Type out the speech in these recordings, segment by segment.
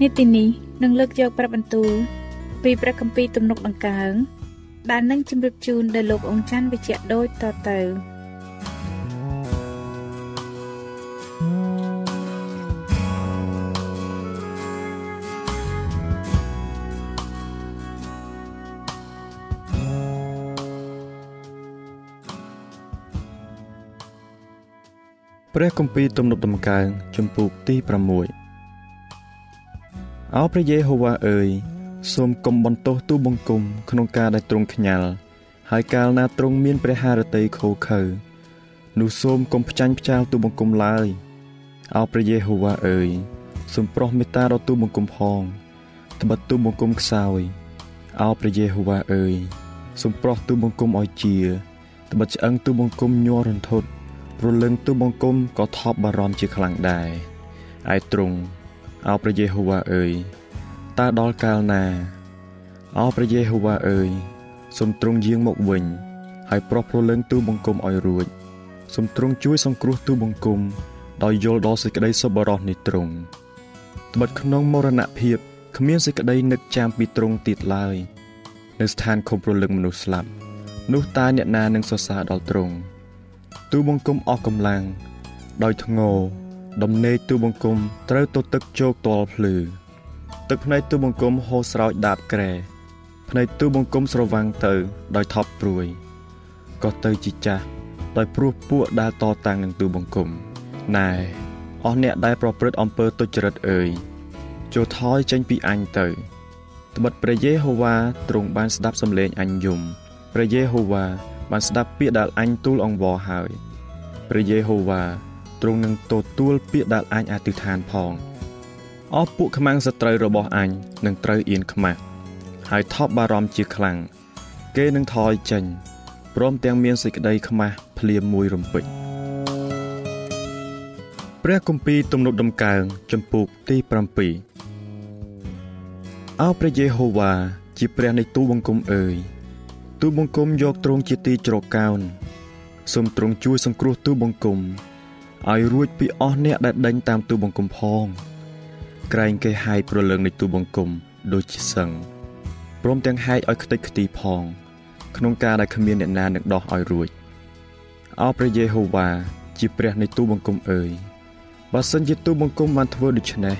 នេតិនេះនឹងលើកយកព្រះបន្ទូលពីព្រះគម្ពីរទំនុកដង្កើងដែលនឹងជម្រាបជូនដល់លោកអង្គច័ន្ទវិជ្ជៈដូចតទៅព្រះគម្ពីរទំនុកដំកើងជំពូកទី6 អោព្រះយេហូវ៉ាអើយសូមកុំបន្ទោសទូបង្គំក្នុងការដែលទ្រង់ខ្ញាល់ហើយកាលណាទ្រង់មានព្រះハរតីខូខើនោះសូមកុំផ្ចាញ់ផ្ចាលទូបង្គំឡើយអោព្រះយេហូវ៉ាអើយសូមប្រោះមេត្តាដល់ទូបង្គំផងត្បិតទូបង្គំខ្សោយអោព្រះយេហូវ៉ាអើយសូមប្រោះទូបង្គំឲ្យជាត្បិតឆ្អឹងទូបង្គំញ័ររន្ធត់ព្រលឹងទូបង្គំក៏ថប់បារម្ភជាខ្លាំងដែរឯទ្រង់ អោព្រះយេហូវ៉ាអើយតើដល់កាលណាអោព្រះយេហូវ៉ាអើយសូមទ្រង់យាងមកវិញ ហើយប្រោះព្រលឹងទូបង្គំឲ្យរួចសូមទ្រង់ជួយសង្គ្រោះទូបង្គំដោយយល់ដល់សេចក្តីសប្បុរសនៃទ្រង់ត្បិតក្នុងមរណភាពគ្មានសេចក្តីនឹកចាំពីទ្រង់ទៀតឡើយនៅស្ថានខំព្រលឹងមនុស្សស្លាប់នោះតើអ្នកណានឹងសរសើរដល់ទ្រង់ទូបង្គំអស់កម្លាំងដោយធ្ងោ ដំណេកទូបង្គំត្រូវទៅទឹកជោកទាល់ភ្លឺទឹកភ្នែកទូបង្គំហូរស្រោចដាបក្រែភ្នែកទូបង្គំស្រវាំងទៅ ដោយថប់ព្រួយក៏ទៅជាចាស់ដោយព្រោះពួកដែលតតាំងនឹងទូបង្គំណែអស់អ្នកដែលប្រព្រឹត្តអំពើទុច្ចរិតអើយចូលថយចេញពីអញទៅត្បិតព្រះយេហូវ៉ាទ្រង់បានស្ដាប់សំឡេងអញយំព្រះយេហូវ៉ាបានស្ដាប់ពាក្យដែលអញទូលអង្វរហើយព្រះយេហូវ៉ា ទ្រង់នឹងទទួលពាក្យដែលអញអធិដ្ឋានផងអស់ពួកខ្មាំងសត្រូវរបស់អញនឹងត្រូវអៀនខ្មាស់ហើយថប់បារម្ភជាខ្លាំងគេនឹងថយចេញព្រមទាំងមានសេចក្តីខ្មាស់ភ្លាមមួយរំពេចព្រះគម្ពីរទំនុកដំកើងចំពូកទី7អោព្រះយេហូវ៉ាជាព្រះនៃទូបង្គំអើយទូបង្គំយកទ្រង់ជាទីជ្រកកោនសូមទ្រង់ជួយសង្គ្រោះទូបង្គំ ឲ្យរួចពីអស់អ្នកដែលដេញតាមទូបង្គំផង ក្រែងគេហាយប្រលឹងនៃទូបង្គំដូចជាសឹងព្រមទាំងហាយឲ្យខ្ទេចខ្ទីផង ក្នុងការដែលគ្មានអ្នកណានឹងដោះឲ្យរួចអោព្រះយេហូវ៉ាជាព្រះនៃទូបង្គំអើយបើសិនជាទូបង្គំបានធ្វើដូច្នេះ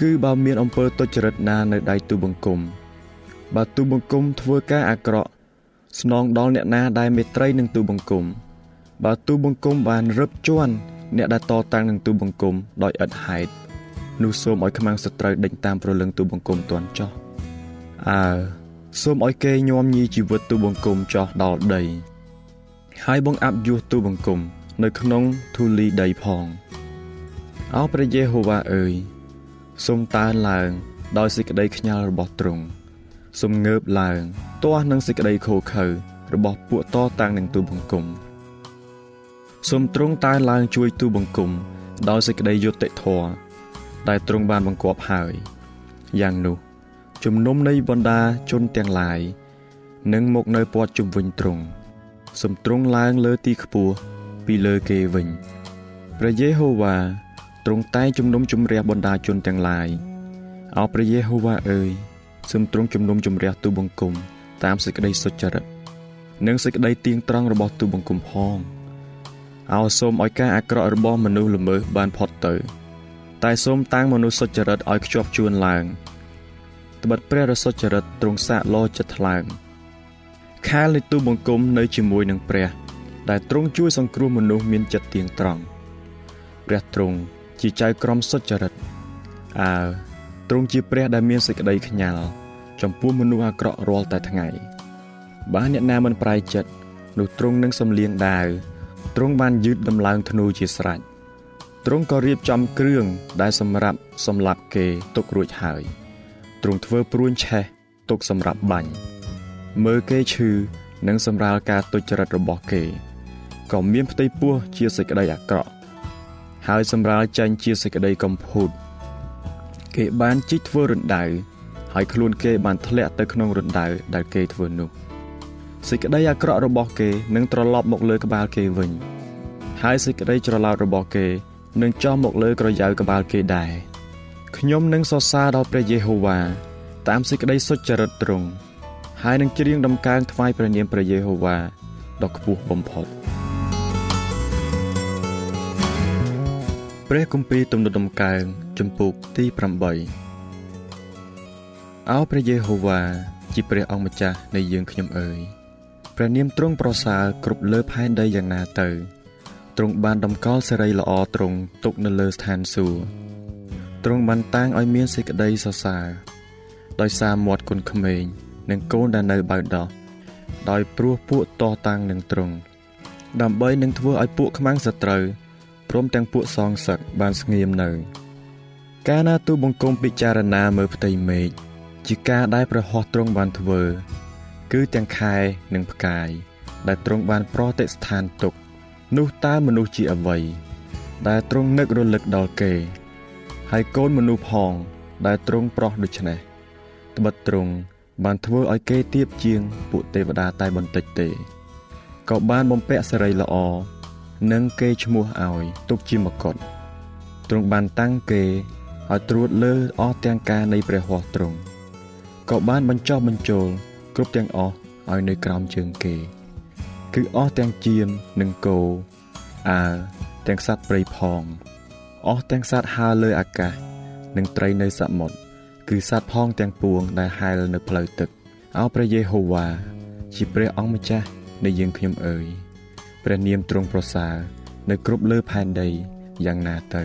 គឺបើមានអំពើទុច្ចរិតណានៅដៃទូបង្គំបើទូបង្គំធ្វើការអាក្រក់ស្នងដល់អ្នកណាដែលមេត្រីនឹងទូបង្គំ បើទូបង្គំបានរឹបជន់អ្នកដែលតតាំងនឹងទូបង្គំដោយឥតហេតុនោះសូមឲ្យខ្មាំងសត្រូវដេញតាមប្រលឹងទូបង្គំទាន់ចោះអើសូមឲ្យគេញោមញីជីវិតទូបង្គំចោះដល់ដី ហើយបងអាប់យោះទូបង្គំ នៅក្នុងធូលីដីផងអោព្រះយេហូវ៉ាអើយសូមតានឡើង ដោយសេចក្តីខ្ញាល់របស់ទ្រង់សូមងើបឡើងទាស់នឹងសេចក្តីខូខើរបស់ពួកតតាំងនឹងទូបង្គំ សូមទ្រង់តើឡើងជួយទូបង្គំ ដោយសេចក្តីយុត្តិធម៌ដែលទ្រង់បានបង្គាប់ហើយយ៉ាងនោះជំនុំនៃបណ្ដាជនទាំងឡាយនឹងមកនៅព័ទ្ធជុំវិញទ្រង់សំទ្រង់ឡើងលើទីខ្ពស់ពីលើគេវិញព្រះយេហូវ៉ាទ្រង់តែងជំនុំជម្រះបណ្ដាជនទាំងឡាយអោព្រះយេហូវ៉ាអើយសូមទ្រង់ជំនុំជម្រះទូបង្គំតាមសេចក្តីសុចរិតនិងសេចក្តីទៀងត្រង់របស់ទូបង្គំផង អោសូមឲ្យការអាក្រក់របស់មនុស្សល្មើសបានផុតទៅ តែសូមតាំងមនុស្សសុចរិតឲ្យខ្ជាប់ជួនឡើងត្បិតព្រះរសុចរិតទ្រង់សាកលោចិត្តថ្លើមខែលនៃទូបង្គំនៅជាមួយនឹងព្រះ ដែលទ្រង់ជួយសង្គ្រោះមនុស្សមានចិត្តទៀងត្រង់ព្រះទ្រង់ជាចៅក្រមសុចរិតអើទ្រង់ជាព្រះដែលមានសេចក្តីខ្ញាល់ចំពោះមនុស្សអាក្រក់រាល់តែថ្ងៃបើអ្នកណាមិនប្រែចិត្តនោះទ្រង់នឹងសំលៀងដាវ ទ្រង់បានយឺតដំឡើងធ្នូជាស្រេចទ្រង់ក៏រៀបចំគ្រឿងដែលសម្រាប់សម្លាប់គេទុករួចហើយទ្រង់ធ្វើព្រួញឆេះទុកសម្រាប់បាញ់មើលគេឈឺនិងសម្រាលការទុច្ចរិតរបស់គេក៏មានផ្ទៃពោះជាសេចក្តីអាក្រក់ហើយសម្រាលចាញ់ជាសេចក្តីកំពូតគេបានជីកធ្វើរណ្ដៅហើយខ្លួនគេបានធ្លាក់ទៅក្នុងរណ្ដៅដែលគេធ្វើនោះ សេចក្តីអាក្រក់របស់គេនឹងត្រឡប់មកលើក្បាលគេវិញ ហើយសេចក្តីច្រឡោតរបស់គេនឹងចោះមកលើក្រយ៉ៅក្បាលគេដែរខ្ញុំនឹងសរសើរដល់ព្រះយេហូវ៉ាតាមសេចក្តីសុចរិតទ្រង់ហើយនឹងច្រៀងដំកើងថ្វាយព្រះនាមព្រះយេហូវ៉ាដ៏ខ្ពស់បំផុតព្រះគម្ពីរទំនុកដំកើងជំពូកទី8អោព្រះយេហូវ៉ាជាព្រះអង្គម្ចាស់នៃយើងខ្ញុំអើយ ព្រះនាមទ្រង់ប្រសើរគ្រប់លើផែនដីយ៉ាងណាទៅទ្រង់បានដំកល់សេរីល្អទ្រង់ទុកនៅលើស្ថានសួគ៌ទ្រង់បានតាំងឲ្យមានសេចក្តីសរសើរដោយសារមាត់គុណក្មេង និងកូនដែលនៅបៅដោះដោយព្រោះពួកតតាំងនឹងទ្រង់ដើម្បីនឹងធ្វើឲ្យពួកខ្មាំងសត្រូវព្រមទាំងពួកសងសឹកបានស្ងៀមនៅ កាលណាទូបង្គំពិចារណាមើលផ្ទៃមេឃជាការដែលព្រះហស្ថទ្រង់បានធ្វើ គឺទាំងខែនិងផ្កាយ ដែលទ្រង់បានប្រតិស្ថានទុក នោះតើមនុស្សជាអ្វីដែលទ្រង់នឹករលឹកដល់គេ ហើយកូនមនុស្សផង ដែលទ្រង់ប្រោះដូច្នេះត្បិតទ្រង់បានធ្វើឲ្យគេទៀបជាងពួកទេវតាតែបន្តិចទេក៏បានបំពាក់សេរីល្អនិងគេឈ្មោះឲ្យទុកជាមកុដទ្រង់បានតាំងគេឲ្យត្រួតលើអស់ទាំងការនៃព្រះហស្ថទ្រង់ក៏បានបញ្ចុះបញ្ចូល គ្រប់ទាំងអស់ឲ្យនៅក្រោមជើងគេ គឺអស់ទាំងជៀមនិងគោអាលទាំងសត្វព្រៃផងអស់ទាំងសត្វហើរលើអាកាស និងត្រីនៅសមុទ្រគឺសត្វផងទាំងពួងដែលហែលនៅផ្លូវទឹកអោព្រះយេហូវ៉ាជាព្រះអង្គម្ចាស់នៃយើងខ្ញុំអើយព្រះនាមទ្រង់ប្រសើរនៅគ្រប់លើផែនដីយ៉ាងណាទៅ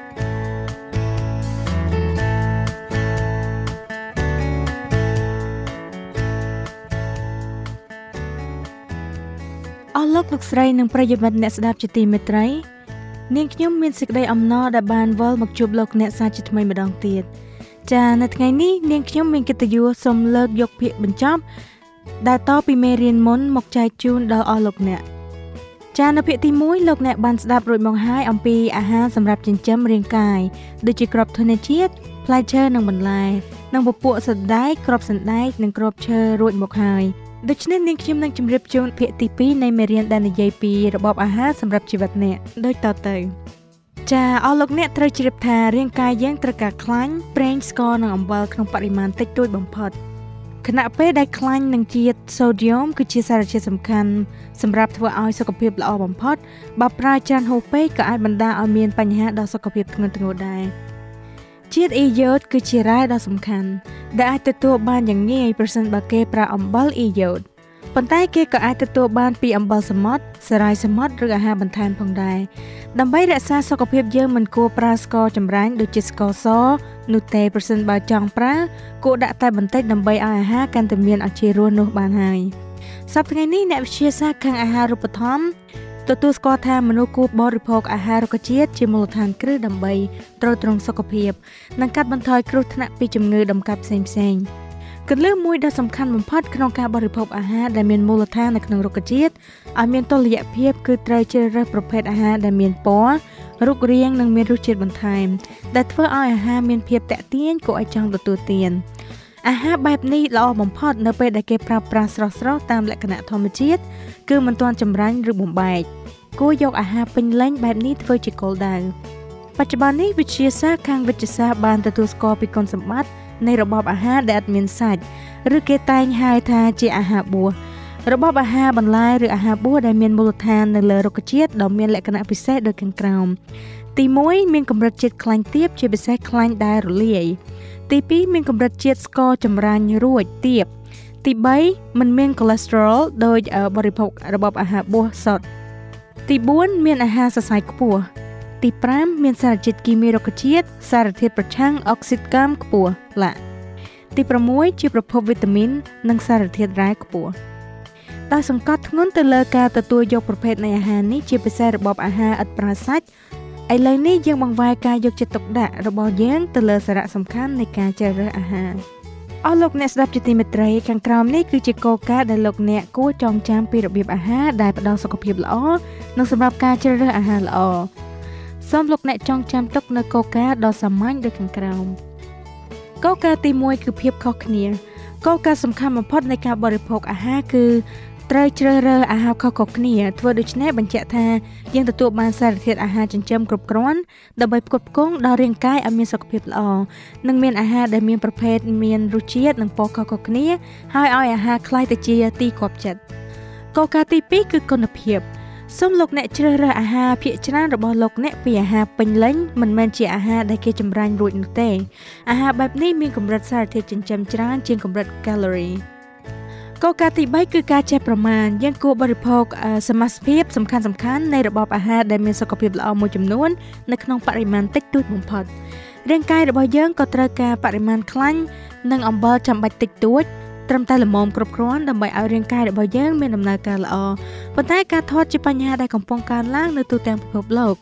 លោកលោកស្រីនិងប្រិយមិត្តអ្នកស្ដាប់ជាទីមេត្រី នាងខ្ញុំមានសេចក្តីអំណរដែលបានវិលមកជួបលោកអ្នកសាជាថ្មីម្ដងទៀតចានៅថ្ងៃនេះនាងខ្ញុំមានកិត្តិយសសូមលើកយកពាក្យបញ្ចប់ដែលតពីមេរៀនមុនមកចែកជូនដល់អស់លោកអ្នកចចានៅភាគទី1លោកអ្នកបានស្ដាប់រួចមកហើយអំពីអាហារសម្រាប់ចិញ្ចឹមរាងកាយដូចជាគ្រាប់ធនជាតិផ្លែឈើនិងបន្លែនិងពពួកសណ្ដែកគ្រាប់សណ្ដែកនិងគ្រាប់ឈើរួចមកហើយ ដូច្នេះនាងខ្ញុំនឹងជម្រាបជូនភាគទី2នៃមេរៀនដែលនិយាយពីរបបអាហារសម្រាប់ជីវិតអ្នកដូចតទៅចាអស់លោកអ្នកត្រូវជ្រាបថារាងកាយយើងត្រូវការខ្លាញ់ប្រេងស្ករនិងអំបិលក្នុងបរិមាណតិចតួចបំផុតខណៈពេលដែលខ្លាញ់និងជាតិសូដ្យូមគឺជាសារធាតុសំខាន់សម្រាប់ធ្វើឲ្យសុខភាពល្អបំផុតបើប្រើច្រើនហូរពេកក៏អាចបណ្ដាលឲ្យមានបញ្ហាដល់សុខភាពធ្ងន់ធ្ងរដែរ ជាតិអ៊ីយ៉ូតគឺជារ៉ែដ៏សំខាន់ដែលអាចទទួលបានយ៉ាងងាយប្រសិនបើគេប្រើអំបិលអ៊ីយ៉ូតប៉ុន្តែគេក៏អាចទទួលបានពីអំបិលសមុទ្រសារ៉ាយសមុទ្រឬអាហារបន្ថែមផងដែរដើម្បីរក្សាសុខភាពយើងមិនគួរប្រើស្ករចម្រាញ់ដូចជាស្ករសនោះទេប្រសិនបើចង់ប្រើគួរដាក់តែបន្តិចដើម្បីឲ្យអាហារកាន់តែមានអជារសនោះបានហើយសប្តាហ៍ថ្ងៃនេះអ្នកវិទ្យាសាស្ត្រខាងអាហារូបត្ថម្ភ ទទួលស្គាល់ថាមនុស្សគួរបរិភោគអាហាររុក្ខជាតិជាមូលដ្ឋានគ្រឹះដើម្បីទ្រទ្រង់សុខភាពនិងកាត់បន្ថយគ្រោះថ្នាក់ពីជំងឺដំកាត់ផ្សេងៗគន្លឹះមួយដ៏សំខាន់បំផុតក្នុងការបរិភោគអាហារដែលមានមូលដ្ឋាននៅក្នុងរុក្ខជាតិឲ្យមានតុល្យភាពគឺត្រូវជ្រើសរើសប្រភេទអាហារដែលមានពណ៌រូបរាងនិងមានរសជាតិបន្ថែមដែលធ្វើឲ្យអាហារមានភាពតាក់ទាញគួរឲ្យចង់ទទួលទាន អាហារបែបនេះល្អបំផុតនៅពេលដែលគេប្រើប្រាស់ស្រស់ៗតាមលក្ខណៈធម្មជាតិគឺមិនទាន់ចម្រាញ់ឬបំបែកគួរយកអាហារពេញលេញបែបនេះធ្វើជាគោលដៅបច្ចុប្បន្ននេះវិទ្យាសាស្ត្រខាងវិទ្យាសាស្ត្របានទទួលស្គាល់ពីគុណសម្បត្តិនៃរបបអាហារដែលអត់មានសាច់ឬគេតែងហៅថាជាអាហារបួស របបអាហារបន្លែឬអាហារបួសដែលមានមូលដ្ឋាននៅលើរុក្ខជាតិដ៏មានលក្ខណៈពិសេសដូចខាងក្រោមទី1មានកម្រិតជាតិខ្លាញ់ទាបជាពិសេសខ្លាញ់ដែលរលាយទី2មានកម្រិតជាតិស្ករចម្រាញ់រួចទាបទី3មិនមានកូឡេស្តេរ៉ុលដោយបរិភោគរបបអាហារបួសសុទ្ធទី4មានអាហារសរសៃខ្ពស់ទី5មានសារជាតិគីមីរុក្ខជាតិសារធាតុប្រឆាំងអុកស៊ីតកាមខ្ពស់ឡាទី6ជាប្រភពវីតាមីន និងសារធាតុរ៉ែខ្ពស់ ដោយសង្កត់ធ្ងន់ទៅលើការទទួលយកប្រភេទនៃអាហារនេះជាពិសេសរបបអាហារឥតប្រើសាច់ឥឡូវនេះយើងបង្វែរការយកចិត្តទុកដាក់របស់យើងទៅលើសារៈសំខាន់នៃការជ្រើសរើសអាហារអស់លោកអ្នកស្ដាប់ជាទីមេត្រីខាងក្រោមនេះគឺជាគោលការណ៍ដែលលោកអ្នកគួរចងចាំពីរបៀបអាហារដែលផ្ដល់សុខភាពល្អនិងសម្រាប់ការជ្រើសរើសអាហារល្អសូមលោកអ្នកចងចាំទុកនៅគោលការណ៍ដ៏សាមញ្ញដូចខាងក្រោមគោលការណ៍ទី1គឺភាពខុសគ្នាគោលការណ៍សំខាន់បំផុតនៃការបរិភោគអាហារគឺ ត្រូវជ្រើសរើសអាហារខុសៗគ្នាធ្វើដូច្នេះបញ្ជាក់ថាយើងទទួលបានសារធាតុអាហារចិញ្ចឹមគ្រប់គ្រាន់ដើម្បីផ្គត់ផ្គង់ដល់រាងកាយឲ្យមានសុខភាពល្អនិងមានអាហារដែលមានប្រភេទមានរសជាតិនិងពណ៌ខុសៗគ្នាហើយឲ្យអាហារคล้ายទៅជាទីគាប់ចិត្តគោលការណ៍ទី2គឺគុណភាពសូមលោកអ្នកជ្រើសរើសអាហារភាគច្រើនរបស់លោកអ្នកពីអាហារពេញលេញមិនមែនជាអាហារដែលគេចម្រាញ់រួចនោះទេអាហារបែបនេះមានកម្រិតសារធាតុចិញ្ចឹមច្រើនជាងកម្រិតកាឡូរី គោលការណ៍ទី3គឺការចេះប្រមាណយើងគួរបរិភោគសមាសភាពសំខាន់សំខាន់នៃរបបអាហារដែលមានសុខភាពល្អមួយចំនួននៅក្នុងបរិមាណតិចតួចបំផុតរាងកាយរបស់យើងក៏ត្រូវការបរិមាណខ្លាញ់និងអំបិលចាំបាច់តិចតួចត្រឹមតែល្មមគ្រប់គ្រាន់ដើម្បីឲ្យរាងកាយរបស់យើងមានដំណើរការល្អប៉ុន្តែការថតជាបញ្ហាដែលកំពុងកើនឡើងនៅទូទាំងពិភពលោក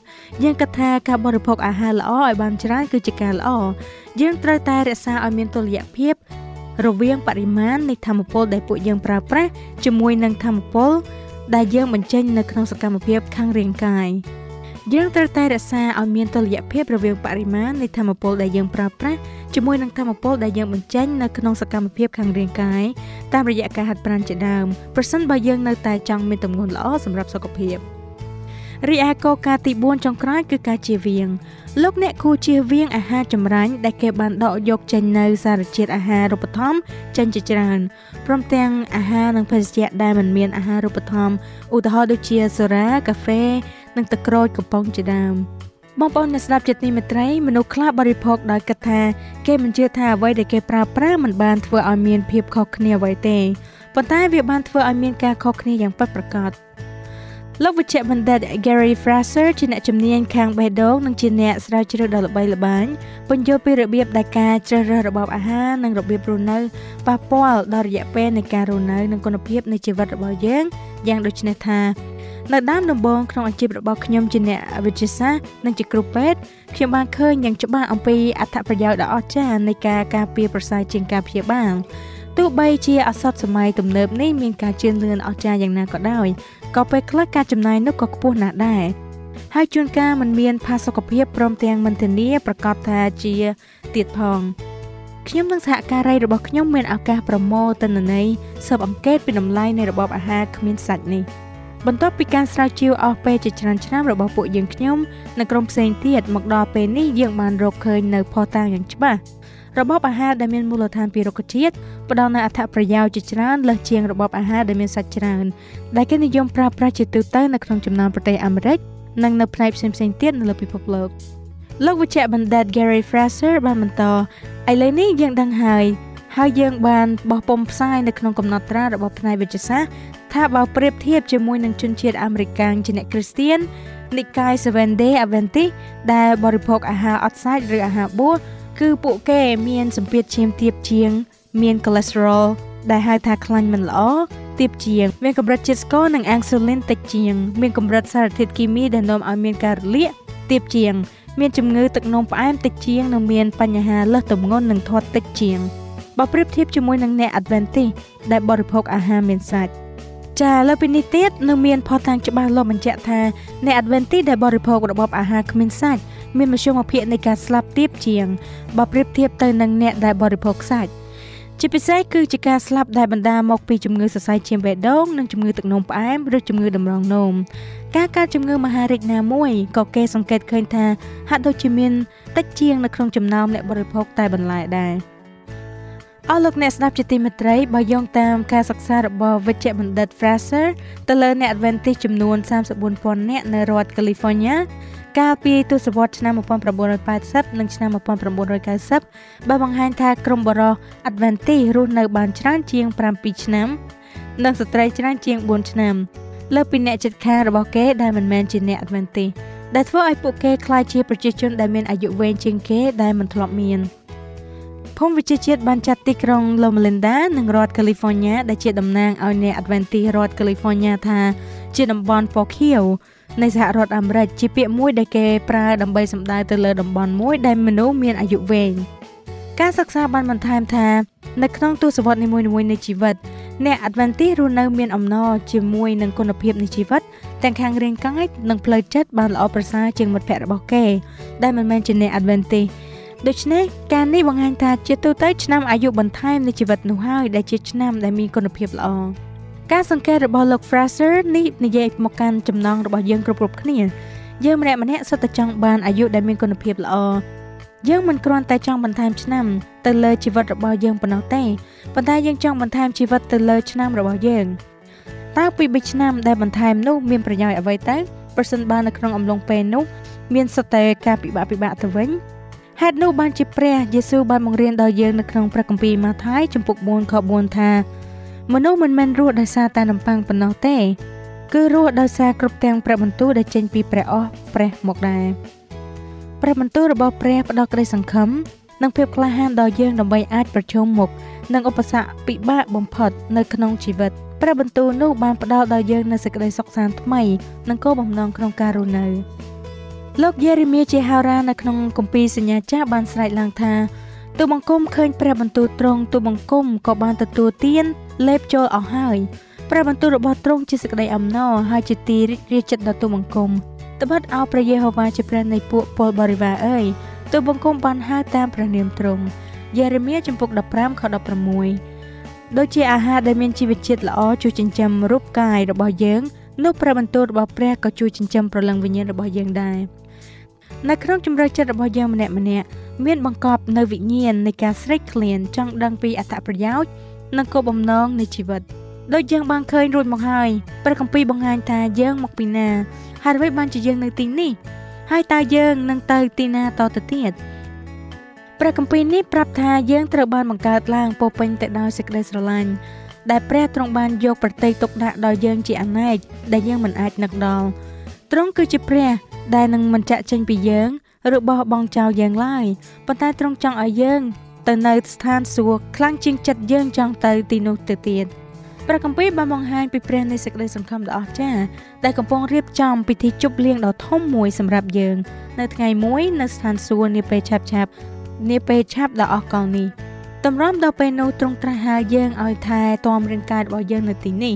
យើងគិតថាការបរិភោគអាហារល្អឲ្យបានច្រើនគឺជាការល្អយើងត្រូវតែរក្សាឲ្យមានតុល្យភាព រវាងបរិមាណនៃធម្មពលដែលពួកយើងប្រើប្រាស់ជាមួយនឹងធម្មពលដែលយើងបញ្ចេញនៅក្នុងសកម្មភាពខាងរាងកាយយើងត្រូវតែរក្សាឲ្យមានតុល្យភាពរវាងបរិមាណនៃធម្មពលដែលយើងប្រើប្រាស់ជាមួយនឹងធម្មពលដែលយើងបញ្ចេញនៅក្នុងសកម្មភាពខាងរាងកាយតាមរយៈការហាត់ប្រាណជាដើមប្រសិនបើយើងនៅតែចង់មានទម្ងន់ល្អសម្រាប់សុខភាព រីឯគោលការណ៍ទី4ចុងក្រោយគឺការជៀសវាងលោកអ្នកគួរជៀសវាងអាហារចម្រាញ់ដែលគេបានដកយកចេញនៅសារជាតិអាហារូបត្ថម្ភចេញជាច្រើនព្រមទាំងអាហារនិងភេសជ្ជៈដែលមិនមានអាហារូបត្ថម្ភឧទាហរណ៍ដូចជាសូរ៉ាកាហ្វេ និងទឹកក្រូចកំប៉ុងជាដើមបងប្អូនអ្នកស្ដាប់ចិត្តនេះមេត្រីមនុស្សខ្លះបរិភោគដោយគិតថាគេមិនជឿថាអ្វីដែលគេប្រើប្រាស់មិនបានធ្វើឲ្យមានភាពខុសគ្នាអ្វីទេប៉ុន្តែវាបានធ្វើឲ្យមានការខុសគ្នាយ៉ាងពិតប្រាកដ លោកវិជ្ជបណ្ឌិត Gary Fraser ជាអ្នកជំនាញខាងបេះដូងនិងជាអ្នកស្រាវជ្រាវដ៏ល្បីល្បាញពន្យល់ពីរបៀបដែលការជ្រើសរើសរបបអាហារនិងរបៀបរស់នៅប៉ះពាល់ដល់រយៈពេលនៃការរស់នៅនិងគុណភាពនៃជីវិតរបស់យើងយ៉ាងដូចនេះថានៅដើមដំបូងក្នុងអាជីពរបស់ខ្ញុំជាអ្នកវិទ្យាសាស្ត្រនិងជាគ្រូពេទ្យខ្ញុំបានឃើញយ៉ាងច្បាស់អំពីអត្ថប្រយោជន៍ដ៏អស្ចារ្យនៃការការពារប្រសើរជាងការព្យាបាល ទទោះបីជាអសតសម័យទំនើបនេះមានការជឿនលឿនអស្ចារ្យយ៉ាងណាក៏ដោយក៏ពេលខ្លះការចំណាយនោះក៏ខ្ពស់ណាស់ដែរហើយជួនកាលมันមានផាសុកភាពព្រមទាំងមិនធានាប្រកាសថាជាទៀតផងខ្ញុំនិងសហការីរបស់ខ្ញុំមានឱកាសប្រមូលទិន្នន័យស៊ើបអង្កេតពីតម្លៃនៃរបបអាហារគ្មានសាច់នេះបន្ទាប់ពីការស្រាវជ្រាវអស់ពេលជាច្រើនឆ្នាំរបស់ពួកយើងខ្ញុំនិងក្រុមផ្សេងទៀតមកដល់ពេលនេះយើងបានរកឃើញនៅភស្តុតាងយ៉ាងច្បាស់ របបអាហារដែលមានមូលដ្ឋានពីរុក្ខជាតិផ្ដល់នូវអត្ថប្រយោជន៍ជាច្រើនលើសជាងរបបអាហារដែលមានសាច់ច្រើនដែលគេនិយមប្រើប្រាស់ជាទូទៅនៅក្នុងចំណោមប្រទេសអាមេរិកនិងនៅផ្នែកផ្សេងៗទៀតនៅលើពិភពលោកលោកវិជ្ជបណ្ឌិត Gary Fraser បានបន្តឥឡូវនេះយើងដឹងហើយហើយយើងបានបោះពុំផ្សាយនៅក្នុងកំណត់ត្រារបស់ផ្នែកវិទ្យាសាស្ត្រថាបើប្រៀបធៀបជាមួយនឹងជនជាតិអាមេរិកាំងជាអ្នកគ្រីស្ទៀននិកាយ Seventh Day Adventist ដែលបរិភោគអាហារអត់សាច់ឬអាហារបួស គឺពួកគេមានសម្ពាធឈាមទាបជាង មាន cholesterol ដែលហៅថាខ្លាញ់មិនល្អទាបជាង មានកម្រិតជាតិស្ករនិងអាំងស៊ូលីនតិចជាង មានកម្រិតសារធាតុគីមីដែលនាំឲ្យមានការរលាកទាបជាង មានជំងឺទឹកនោមផ្អែមតិចជាងនិងមានបញ្ហាលើសទម្ងន់និងធាត់តិចជាងបើប្រៀបធៀបជាមួយនឹងអ្នក Adventist ដែលបរិភោគអាហារមានសាច់ ចាលើពីនេះទៀតនៅមានផតាំងច្បាស់លាស់បញ្ជាក់ថាអ្នក Adventist ដែលបរិភោគរបបអាហារគ្មានសាច់មានមធ្យមភាពនៃការស្លាប់ទាបជាងបើប្រៀបធៀបទៅនឹងអ្នកដែលបរិភោគសាច់ជាពិសេសគឺជាការស្លាប់ដែលបណ្ដាលមកពីជំងឺសរសៃឈាមបេះដូងនិងជំងឺទឹកនោមផ្អែមឬជំងឺតម្រងនោមការកើតជំងឺមហារីកណាមួយក៏គេសង្កេតឃើញថាហាក់ដូចជាមានតិចជាងនៅក្នុងចំណោមអ្នកបរិភោគតែបន្លែដែរ អស់លោកអ្នកស្ដាប់ជាទីមេត្រីបើយោងតាមការសិក្សារបស់វិជ្ជបណ្ឌិត Fraser ទៅលើអ្នក Adventist ចំនួន34,000នាក់នៅរដ្ឋ California កាលពីទសវត្សរ៍ឆ្នាំ1980និងឆ្នាំ1990បានបង្ហាញថាក្រុមបរិស Adventist រស់នៅបានច្រើនជាង7ឆ្នាំ និងស្ត្រីច្រើនជាង4ឆ្នាំលើពីអ្នកចិត្តខាងរបស់គេដែលមិនមែនជាអ្នក Adventist ដែលធ្វើឲ្យពួកគេក្លាយជាប្រជាជនដែលមានអាយុវែងជាងគេដែលមិនធ្លាប់មាន ភូមិវិទ្យាជាតិបានចាត់ទីក្រុង Loma Linda និងរដ្ឋ California ដែលជាតំណាងឲ្យអ្នក Adventist រដ្ឋ California ថាជាតំបន់ពណ៌ខៀវនៃសហរដ្ឋអាមេរិកជាពាក្យមួយដែលគេប្រើដើម្បីសម្ដៅទៅលើតំបន់មួយដែលមនុស្សមានអាយុវែងការសិក្សាបានបន្ថែមថានៅក្នុងទសវត្សរ៍នីមួយៗនៃជីវិតអ្នក Adventist រស់នៅមានអំណរជាមួយនឹងគុណភាពនៃជីវិតទាំងខាងរាងកាយនិងផ្លូវចិត្តបានល្អប្រសើរជាងមិត្តភ័ក្តិរបស់គេដែលមិនមែនជាអ្នក Adventist ដូច្នេះការនេះបង្ហាញថាជាទូទៅឆ្នាំអាយុបន្ថែមនៃជីវិតនោះហើយដែលជាឆ្នាំដែលមានគុណភាពល្អការសង្កេតរបស់លោក Fraser នេះនិយាយមកកាន់ចំណងរបស់យើងគ្រប់គ្រប់គ្នាយើងម្នាក់ម្នាក់សុទ្ធតែចង់បានអាយុដែលមានគុណភាពល្អយើងមិនគ្រាន់តែចង់បន្ថែមឆ្នាំទៅលើជីវិតរបស់យើងប៉ុណ្ណោះទេប៉ុន្តែយើងចង់បន្ថែមជីវិតទៅលើឆ្នាំរបស់យើងតើពី3ឆ្នាំដែលបន្ថែមនោះមានប្រយោជន៍អ្វីទៅប្រសិនបើនៅក្នុងអំឡុងពេលនោះមានសុទ្ធតែការពិបាកពិបាកទៅវិញ ហេតុនោះបានជាព្រះយេស៊ូវបានបង្រៀនដល់យើងនៅក្នុងព្រះគម្ពីរម៉ាថាយចំពុក4ខ4ថាមនុស្សមិនមែនរស់ដោយសារតែនំប៉័ងប៉ុណ្ណោះទេ គឺរស់ដោយសារគ្រប់ទាំងព្រះបន្ទូលដែលចេញពីព្រះអស់ព្រះមកដែរព្រះបន្ទូលរបស់ព្រះផ្ដល់ក្តីសង្ឃឹមនិងភាពក្លាហានដល់យើងដើម្បីអាចប្រឈមមុខនឹងឧបសគ្គពិបាកបំផុតនៅក្នុងជីវិតព្រះបន្ទូលនោះបានផ្ដល់ដល់យើងនូវសេចក្តីសុខសាន្តថ្មីនិងគោលបំណងក្នុងការរស់នៅ លោកយេរេមៀជាហោរានៅក្នុងគម្ពីរសញ្ញាចាស់បានស្រែកឡើងថាទូបង្គំឃើញព្រះបន្ទូលត្រង់ទូបង្គំក៏បានទទួលទានលេបចូលអស់ហើយព្រះបន្ទូលរបស់ទ្រង់ជាសេចក្តីអំណរហើយជាទីរីករាយចិត្តដល់ទូបង្គំត្បិតអោព្រះយេហូវ៉ាជាព្រះនៃពួកពលបរិវារអើយទូបង្គំបានហៅតាមព្រះនាមទ្រង់យេរេមៀចំពុក15ខ16ដូចជាអាហារដែលមានជីវជាតិល្អជួយចិញ្ចឹមរូបកាយរបស់យើង នោះព្រះបន្ទូលរបស់ព្រះក៏ជួយចិញ្ចឹមព្រលឹងវិញ្ញាណរបស់យើងដែរនៅក្នុងជំរឿចិត្តរបស់យើងម្នាក់ម្នាក់មានបង្កប់នៅវិញ្ញាណនៃការស្រេកឃ្លានចង់ដឹងពីអត្ថប្រយោជន៍និងគោលបំណងនៃជីវិតដូចយើងបានឃើញរួចមកហើយព្រះគម្ពីរបង្ហាញថាយើងមកពីណាហើយអ្វីបានជាយើងនៅទីនេះហើយតើយើងនឹងទៅទីណាតទៅទៀតព្រះគម្ពីរនេះប្រាប់ថាយើងត្រូវបានបង្កើតឡើងពោពេញទៅដោយសេចក្តីស្រឡាញ់ ដែលព្រះទ្រង់បានយកប្រតិទុកដាក់ដល់យើងជាអនេកដែលយើងមិនអាចនឹកដល់ទ្រង់គឺជាព្រះ ដែលនឹងមិនចាក់ចេញពីយើងឬបោះបង់ចោលយើងឡើយប៉ុន្តែទ្រង់ចង់ឲ្យយើងទៅនៅស្ថានសួគ៌ខ្លាំងជាងចិត្តយើងចង់ទៅទីនោះទៅទៀតព្រះគម្ពីរបានបង្ហាញពីព្រះនៃសេចក្តីសង្ឃឹមដ៏អស្ចារ្យដែលកំពុងរៀបចំពិធីជប់លៀងដ៏ធំមួយសម្រាប់យើង នៅថ្ងៃមួយនៅស្ថានសួគ៌នាពេលឆាប់ឆាប់នាពេលឆាប់ដ៏អស់កលនេះ តម្រាំដល់ពេលនោះទ្រង់ត្រាស់ហៅយើងឲ្យថែទាំរាងកាយរបស់យើងនៅទីនេះ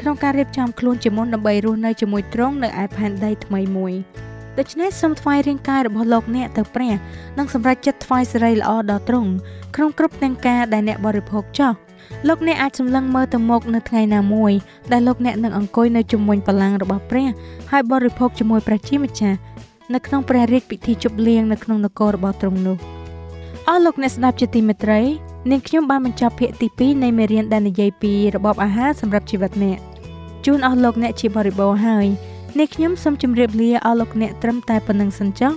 ក្នុងការរៀបចំខ្លួនជាមុនដើម្បីរស់នៅជាមួយទ្រង់នៅឯផែនដីថ្មីមួយដូច្នេះសូមថ្វាយរាងកាយរបស់លោកអ្នកទៅព្រះនិងសម្រេចចិត្តថ្វាយសេរីល្អដល់ទ្រង់ក្នុងគ្រប់ទាំងការដែលអ្នកបរិភោគចោះលោកអ្នកអាចសម្លឹងមើលទៅមុខនៅថ្ងៃណាមួយដែលលោកអ្នកនឹងអង្គុយនៅជំនួយបលាំងរបស់ព្រះហើយបរិភោគជាមួយព្រះជាម្ចាស់នៅក្នុងព្រះរាជពិធីជប់លៀងនៅក្នុងនគររបស់ទ្រង់នោះអស់លោកអ្នកស្ដាប់ជាទីមេត្រី នាងខ្ញុំបានបញ្ចប់ភាគទី2នៃមេរៀនដែលនិយាយពីរបបអាហារសម្រាប់ជីវិតអ្នកជូនអស់លោកអ្នកជាបរិបូរហើយនាងខ្ញុំសូមជម្រាបលាអស់លោកអ្នកត្រឹមតែប៉ុណ្្នឹងសិនចុះ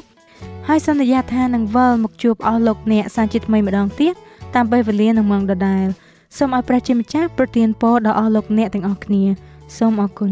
ហើយសន្យាថានឹងវិលមកជួបអស់លោកអ្នកសាជាថ្មីម្ដងទៀតតាមពេលវេលានឹងម៉ោងដដែលសូមឲ្យព្រះជាម្ចាស់ប្រទានពរដល់អស់លោកអ្នកទាំងអស់គ្នាសូមអរគុណ